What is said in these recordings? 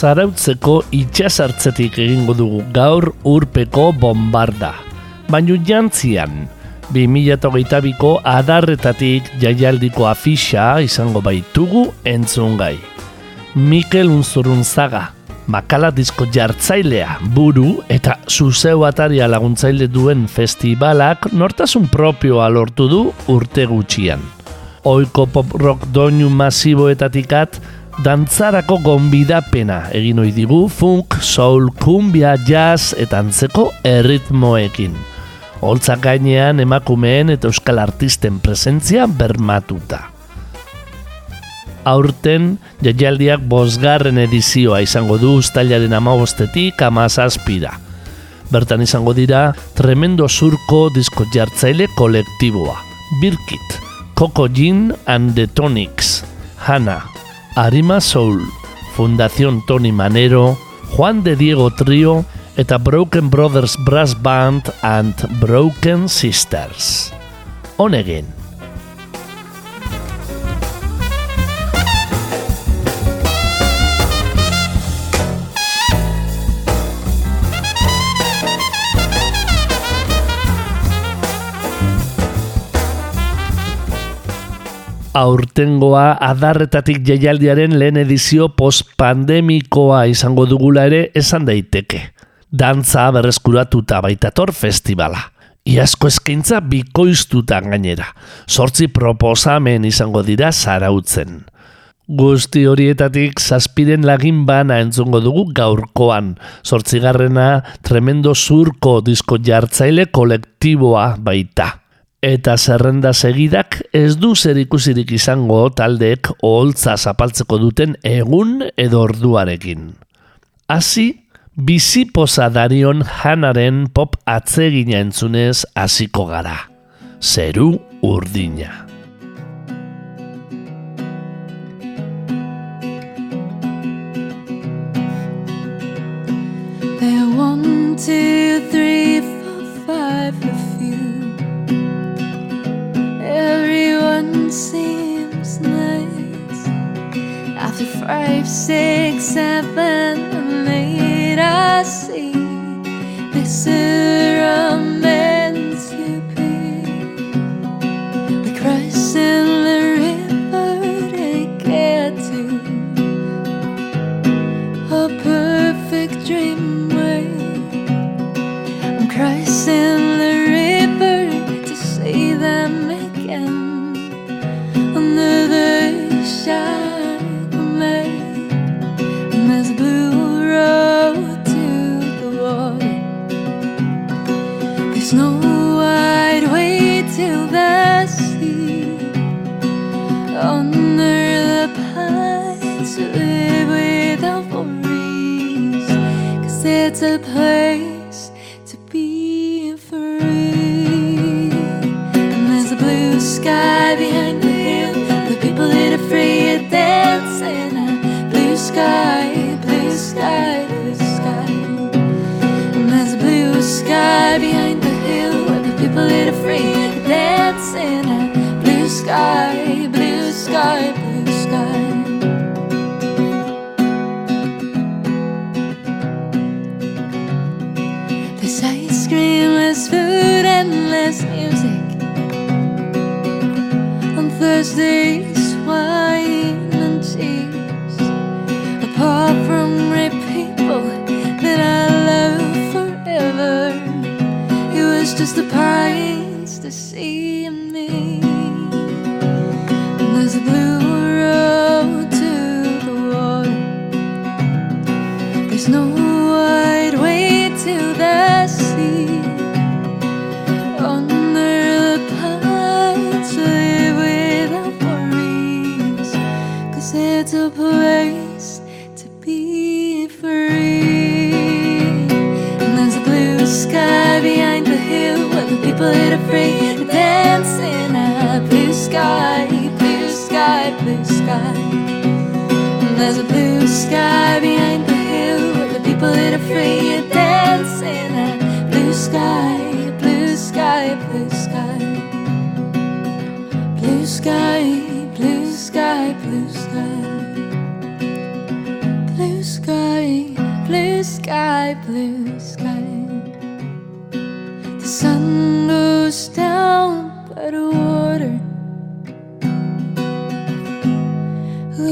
Zarautzeko itxasartzetik egingo dugu gaur urpeko bombarda. Baina jantzian, 2008ko adarretatik jaialdiko afixa izango baitugu entzungai. Mikel Unzurunzaga, makala disko jartzailea, buru eta zuzeu ataria laguntzaile duen festivalak nortasun propioa lortu du urte gutxian. Oiko pop rock doinu masiboetatikat, dantzarako gonbidapena egin ohi digu funk, soul, kumbia, jazz eta antzeko erritmoekin. Holtzak gainean emakumeen eta euskal artisten presentzia bermatuta. Aurten, jaialdiak bosgarren edizioa izango du ustailaren amabostetik amazazpira. Bertan izango dira, tremendo surko disko jartzaile kolektiboa. Birkit, Coco Jean and the Tonics, Hana, Arima Soul, Fundación Tony Manero, Juan de Diego Trio eta Broken Brothers Brass Band and Broken Sisters. Honegin. Aurtengoa adarretatik jaialdiaren lehen edizio postpandemikoa izango dugula ere esan daiteke. Dantza berreskuratuta baitator festivala. Iazko eskaintza bikoiztuta gainera. Sortzi proposamen izango dira zarautzen. Guzti horietatik zazpiren lagin bana entzungo dugu gaurkoan. Zortzigarrena tremendo zurko disko jartzaile kolektiboa baita. Eta zerrenda segidak ez du zer ikusirik izango taldeek oholtza zapaltzeko duten egun edo orduarekin. Hasi, bizi posa darion janaren pop atzegina entzunez hasiko gara. Zeru urdina. There one, two, three, seems nice. After five, six, seven, and eight, I see this is meant to be. Cross in the river to get to a perfect dream blue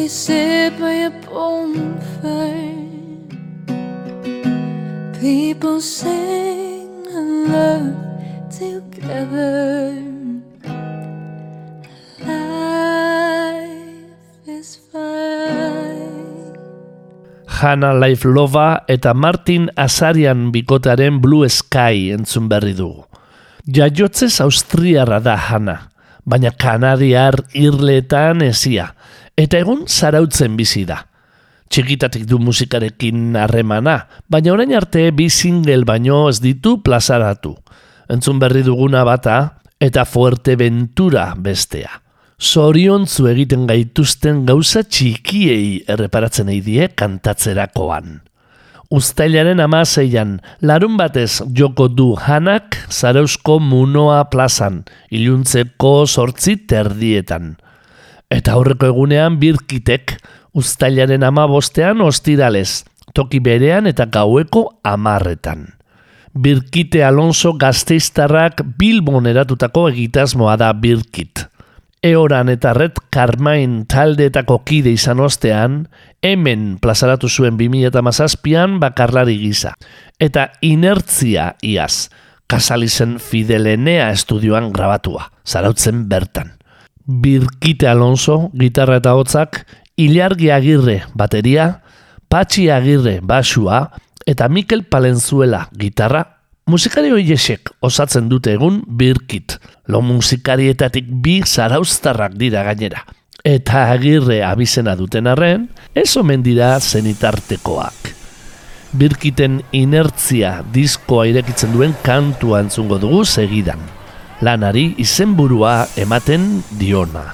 Sit by a bonfire. People sing and love together. Life is fine. Hannah Life Lova eta Martin Azarian bikotaren Blue Sky entzun berri dugu. Jaiotzez Austriarra da Hannah, baina Kanadiar irletan ezia, eta egun zarautzen bizi da. Txikitatik du musikarekin harremana, baina orain arte bi single baino ez ditu plazaratu. Entzun berri duguna bata eta Fuerteventura bestea. Zoriontzu egiten gaituzten gauza txikiei erreparatzen eidie kantatzerakoan. Uztailaren amaseian, larun batez joko du hanak zarauzko munoa plazan, iluntzeko sortzi terdietan. Eta aurreko egunean birkitek, uztailaren ama bostean ostiralez, toki berean eta gaueko amarretan. Birkite Alonso gazteiztarrak Bilbon eratutako egitasmoa da Birkit. Eoran eta Red Carmine taldeetako kide izan ostean, hemen plazaratu zuen 2008an bakarlari gisa. Eta inertzia iaz, Kasalizen Fidelenea estudioan grabatua, zarautzen bertan. Birkite Alonso, gitarra eta hotzak, Ilargi Agirre, bateria, Patxi Agirre, basua, eta Mikel Palenzuela, gitarra, musikari hoiesek osatzen dute egun birkit. Lo musikarietatik bi zarauztarrak dira gainera. Eta agirre abizena duten arren, ez omen dira zenitartekoak. Birkiten inertzia diskoa irekitzen duen kantua entzungo dugu segidan. Lanari izenburua ematen diona.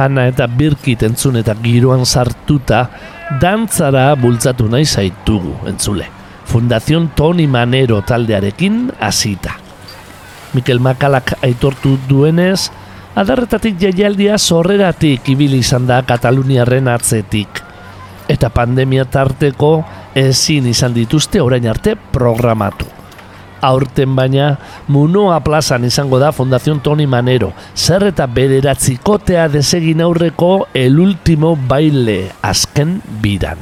Jana eta birkit entzun eta giroan sartuta, dantzara bultzatu nahi zaitugu entzule. Fundazion Toni Manero taldearekin hasita. Mikel Makalak aitortu duenez, adarretatik jaialdia sorreratik ibili izan da Kataluniarren atzetik. Eta pandemia tarteko ezin izan dituzte orain arte programatu. Aurten baina, Munoa plazan izango da Fundazion Toni Manero, zer eta bederatzikotea desegin aurreko el último baile azken bidan.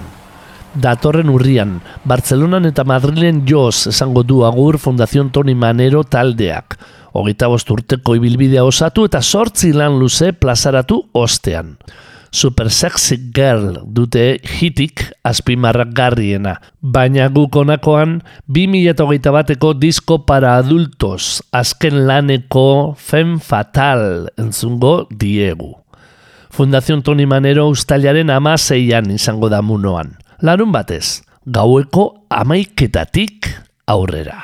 Datorren urrian, Bartzelonan eta Madrilen joz esango du agur Fundazion Toni Manero taldeak. Hogeita bost urteko ibilbidea osatu eta sortzi lan luze plazaratu ostean. Super Sexy Girl dute hitik azpimarrak garriena. Baina guk onakoan, 2008 bateko disko para adultos, azken laneko Fem Fatal entzungo diegu. Fundazion Toni Manero ustailaren amaseian izango da munoan. Larun batez, gaueko amaiketatik aurrera.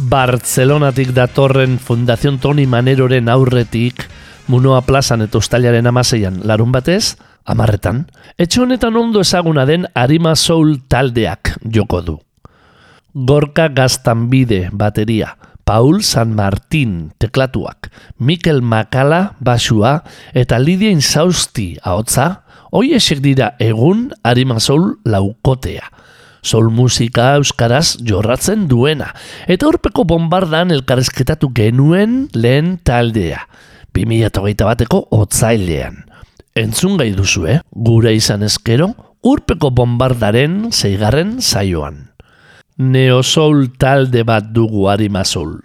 Bartzelonatik datorren Fundación Toni Maneroren aurretik, Munoa plazan eta ustailaren amaseian larun batez, amarretan, etxe honetan ondo ezaguna den Arima Soul taldeak joko du. Gorka Gaztanbide bateria, Paul San Martín teklatuak, Mikel Makala basua eta Lidia Insausti ahotza, hoi esek dira egun Arima Soul laukotea. Soul musika euskaraz jorratzen duena, eta horpeko bombardan elkarrezketatu genuen lehen taldea. 2008 bateko otzailean. Entzun gai duzu, eh? Gure izan ezkero, urpeko bombardaren zeigarren saioan. Neo Soul talde bat dugu Arima Soul.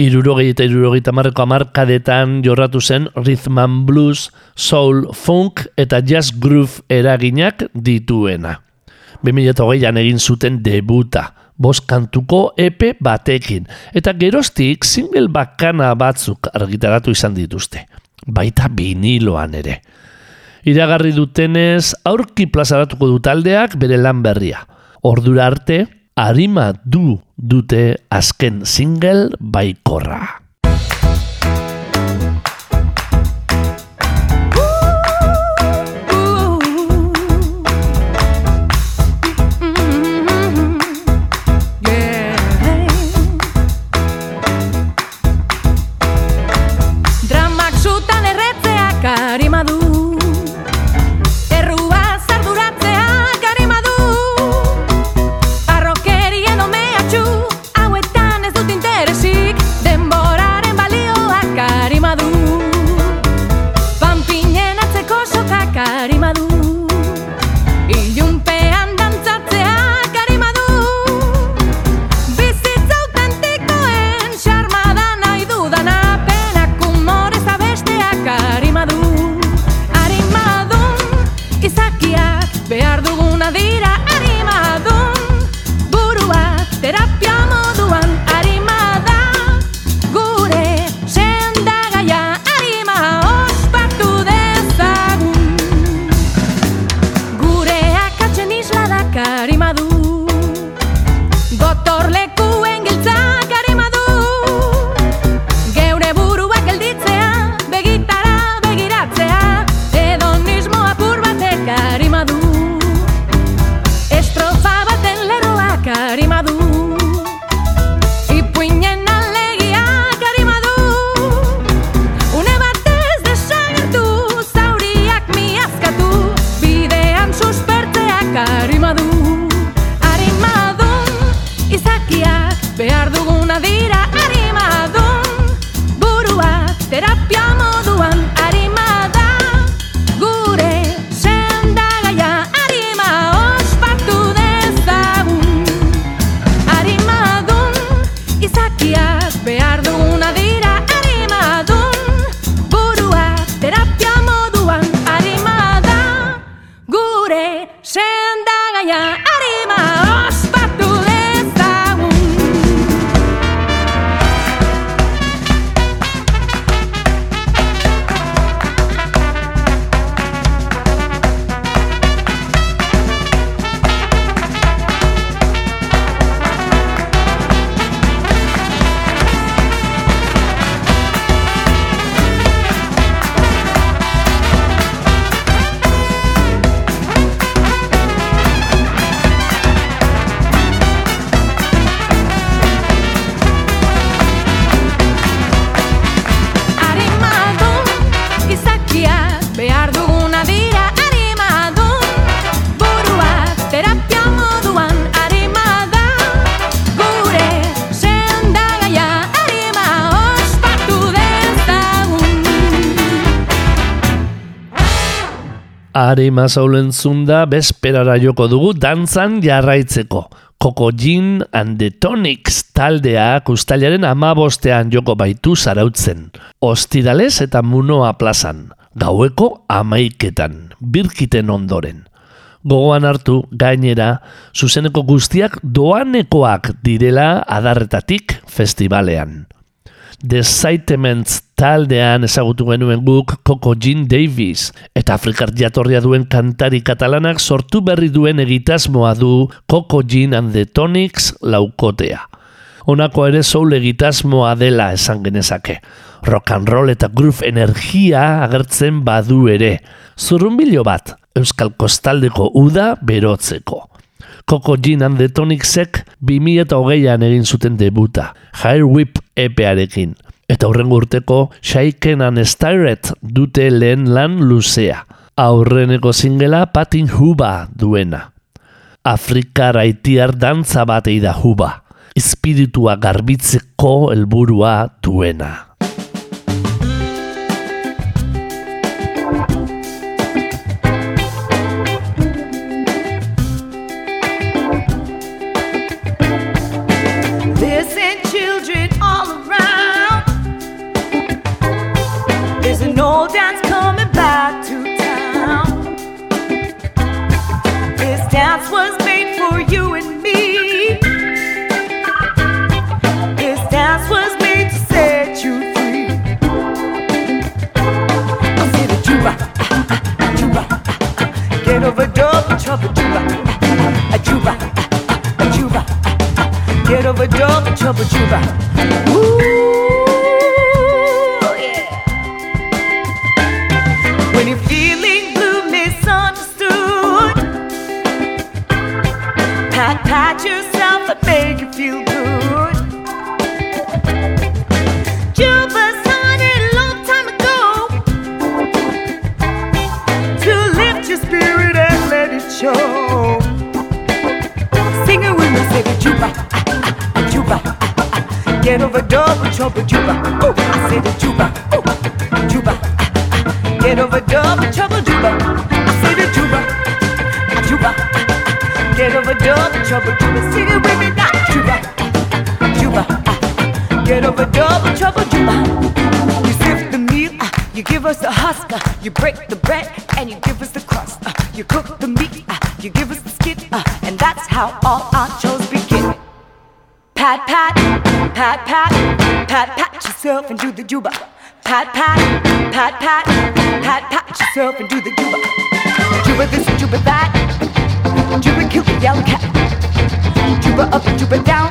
Irurogei eta irurogeita marreko amarkadetan jorratu zen Rhythm and Blues, Soul, Funk eta Jazz Groove eraginak dituena. 2008an egin zuten debuta, bost kantuko epe batekin, eta geroztik single bakana batzuk argitaratu izan dituzte, baita viniloan ere. Iragarri dutenez, aurki plazaratuko du taldeak bere lan berria. Ordura arte, arima du dute azken single baikorra. Arima zaulen zunda bezperara joko dugu dantzan jarraitzeko. Koko Jean and the Tonics taldeak ustailaren amabostean joko baitu zarautzen. Ostirales eta Munoa plazan. Gaueko amaiketan, birkiten ondoren. Gogoan hartu, gainera, zuzeneko guztiak doanekoak direla adarretatik festivalean. The Sentiments taldean ezagutu genuen guk Coco Jean Davis eta Afrikar jatorria duen kantari katalanak sortu berri duen egitasmoa du Coco Jean and the Tonics laukotea. Honako ere soul egitasmoa dela esan genezake. Rock and roll eta groove energia agertzen badu ere. Zurrunbilo bat, Euskal Kostaldeko uda berotzeko. Coco Jean and the Tonicsek 2008an egin zuten debuta, Hair Whip epearekin. Eta hurrengo urteko Shaken and Stirred dute lehen lan luzea. Aurreneko singela Patin Huba duena. Afrikar haitiar dantza batei da Huba. Espiritua garbitzeko helburua duena. Dance was made for you and me. This dance was made to set you free. I said juba, ah, ah, juba, get over double trouble, juba, juba, juba. Get over double trouble, juba. Us ah, you break the bread and you give us the crust. ah, You cook the meat, ah, you give us the skin, ah, and that's how all our chores begin. Pat pat, pat pat, pat pat yourself and do the juba. Pat pat, pat pat, pat pat yourself and do the juba. Juba this juba that. Juba kill the yellow cat. Juba up juba down.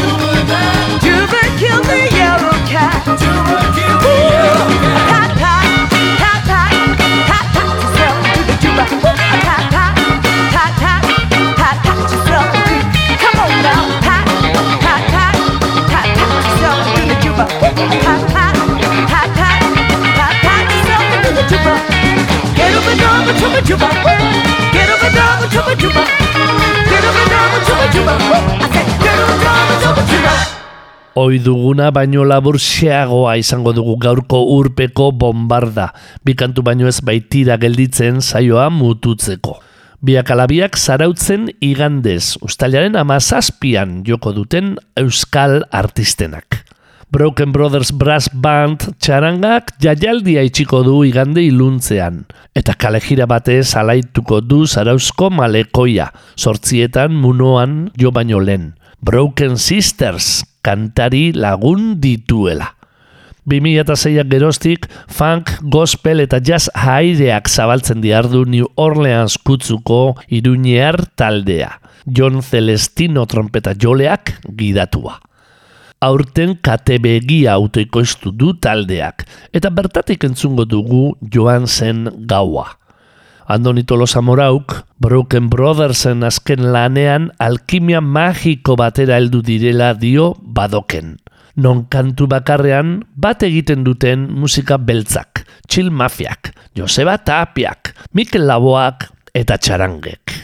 Oi duguna baino labur xeagoa izango dugu gaurko urpeko bombarda. Bikantu baino ez baitira gelditzen saioa mututzeko. Biak alabiak zarautzen igandez, ustailaren amazazpian joko duten euskal artistenak. Broken Brothers Brass Band txarangak jaialdia itxiko du igande iluntzean. Eta kalejira batez alaituko du zarauzko malekoia, sortzietan munoan jo baino lehen. Broken Sisters kantari lagun dituela. 2006ak geroztik funk, gospel eta jazz haireak zabaltzen diardu New Orleans kutzuko iruñear taldea. John Celestino trompeta joleak gidatua. Aurten katebegia autoikoiztu du taldeak, eta bertatik entzungo dugu joan zen gaua. Andoni Tolosa Morauk, Broken Brothersen azken lanean alkimia magiko batera heldu direla dio badoken. Non kantu bakarrean bat egiten duten musika beltzak, Chill Mafiak, Joseba Tapiak, Mikel Laboak eta Txarangek.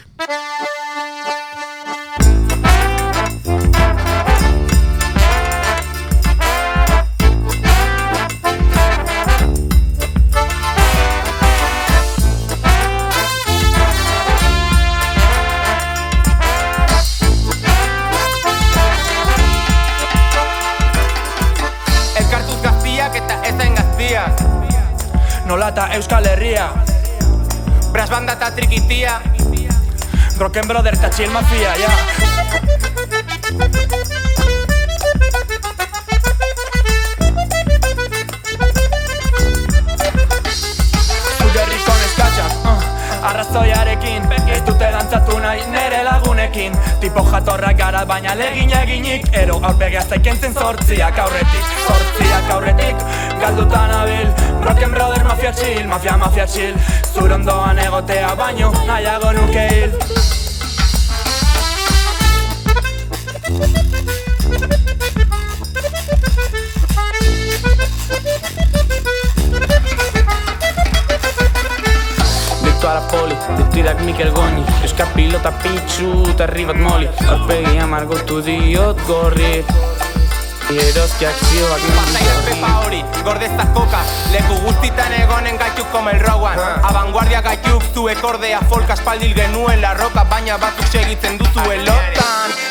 Eta Euskal Herria. Brass banda eta trikitia Rocken Brother eta Chill Mafia, ja. Zure arrazoiarekin Ez dute dantzatu nahi nere lagunekin. Tipo jatorrak gara baina legin eginik. Ero aurpegia zaikentzen zortziak aurretik Zortziak aurretik. Galdutan abil Rocken Brother mafia chill, mafia mafia chill. Zure ondoan egotea baino nahiago nuke hil Detto alla poli, detti da Mikel Goni Euskal pilota pitzu eta herri bat moli Aurpegia margotu diot gorri Eroskiak zioak Pasaia pepa hori, gordezta koka Leku guztitan egonen gaituk como el Rowan Abanguardia gaituk zuek ordea folk aspaldil genuen la roka Baina batzuk segitzen duzuen lotan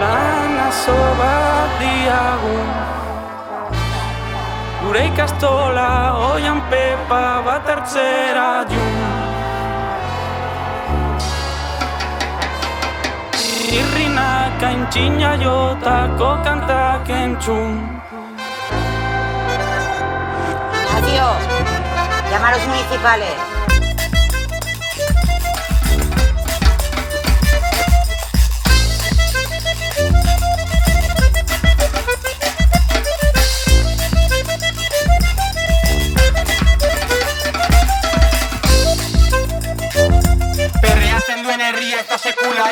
Lanazo bat diagu. Gure ikastola oian pepa bat hartzera jun Irrinak aintzina jotako kantak entzun. Ignacio, llama a los municipales.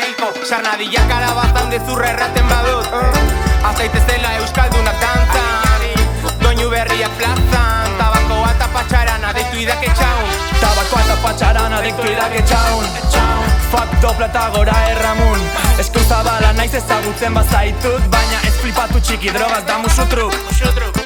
Hilko Sarnadilla kalabazan dezurra erraten badut. Azaitezela euskaldunak dantzan. Doinu berriak plazan Tabakoa eta patxarana deitu idake txaun Tabakoa eta patxarana deitu idake txaun Fuck dopla eta gora erramun Eskuntza bala naiz ezagutzen bazaitut Baina ez flipatu txiki drogaz da musu truk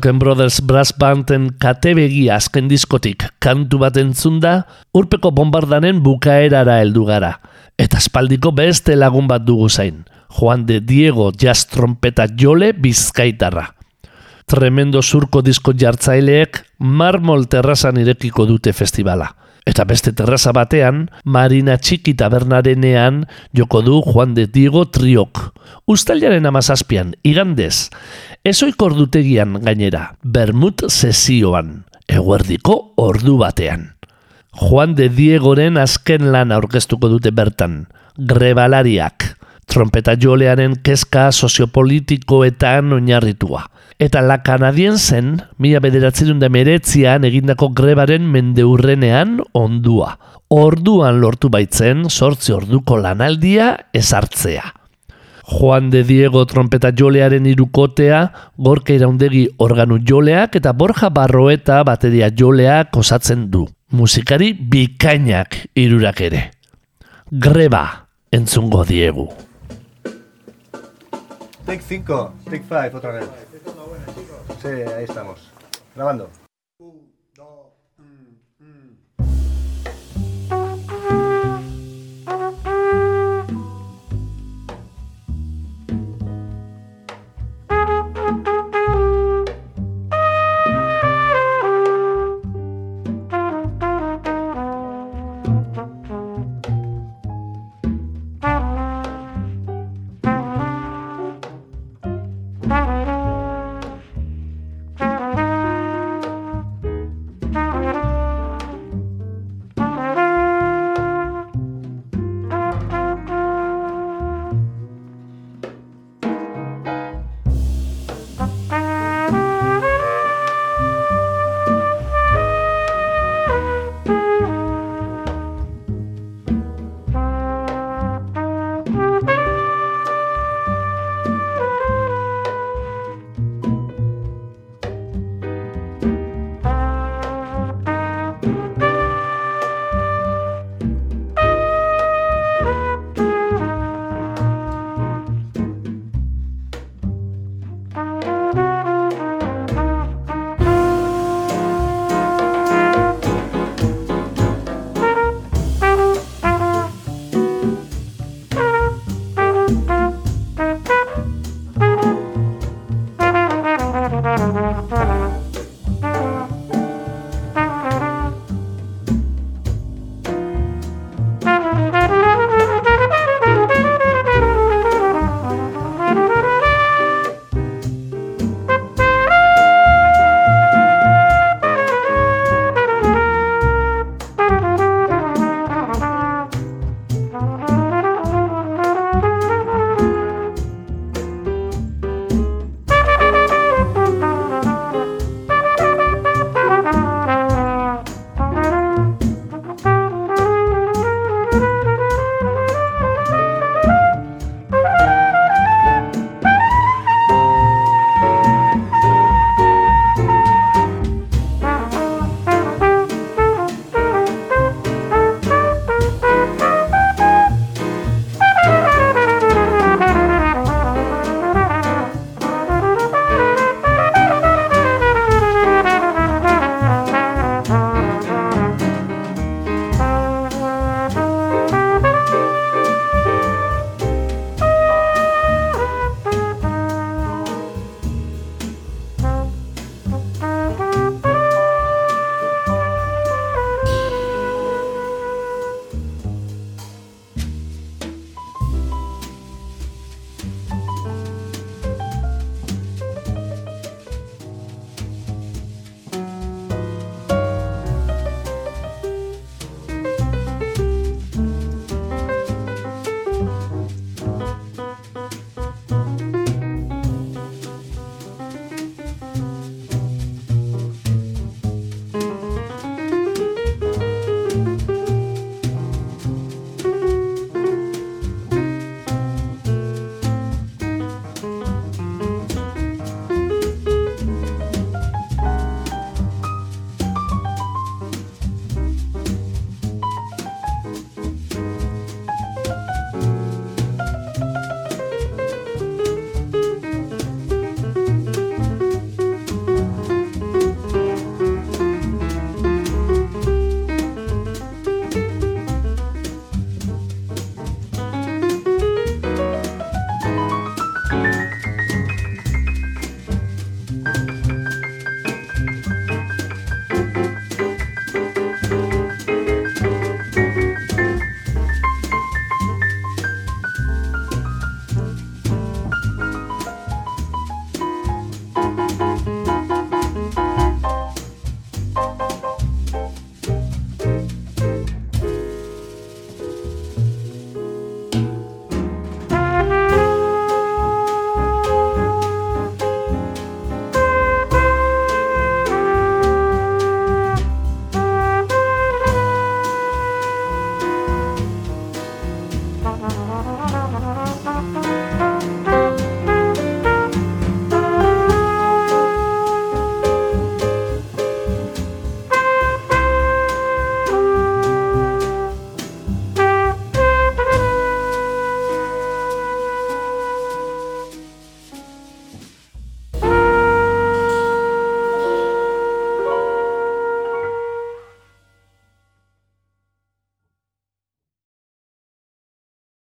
Broken Brothers Brass Banden katebegi azken diskotik kantu bat entzunda, urpeko bombardanen bukaerara heldu gara. Eta espaldiko beste lagun bat dugu zain, Juan de Diego jazz trompeta jole bizkaitarra. Tremendo surko disko jartzaileek marmol terrazan irekiko dute festivala. Eta beste terraza batean, Marina Txiki tabernarenean joko du Juan de Diego triok. Uztailaren amazazpian, igandez, ezoik ordutegian gainera, Bermut sesioan, eguerdiko ordu batean. Juan de Diegoren azken lan aurkeztuko dute bertan, grebalariak, trompeta jolearen kezka soziopolitikoetan oinarritua. Eta la kanadienzen, mila bederatzerun da meretzian egindako grebaren mendeurrenean ondua. Orduan lortu baitzen, sortzi orduko lanaldia ezartzea. Juan de Diego trompeta jolearen irukotea, gorka iraundegi organu joleak eta Borja Barroeta bateria joleak osatzen du. Musikari bikainak irurak ere. Greba entzungo diegu. Take 5, take 5 otra vez. Sí, ahí estamos. Grabando.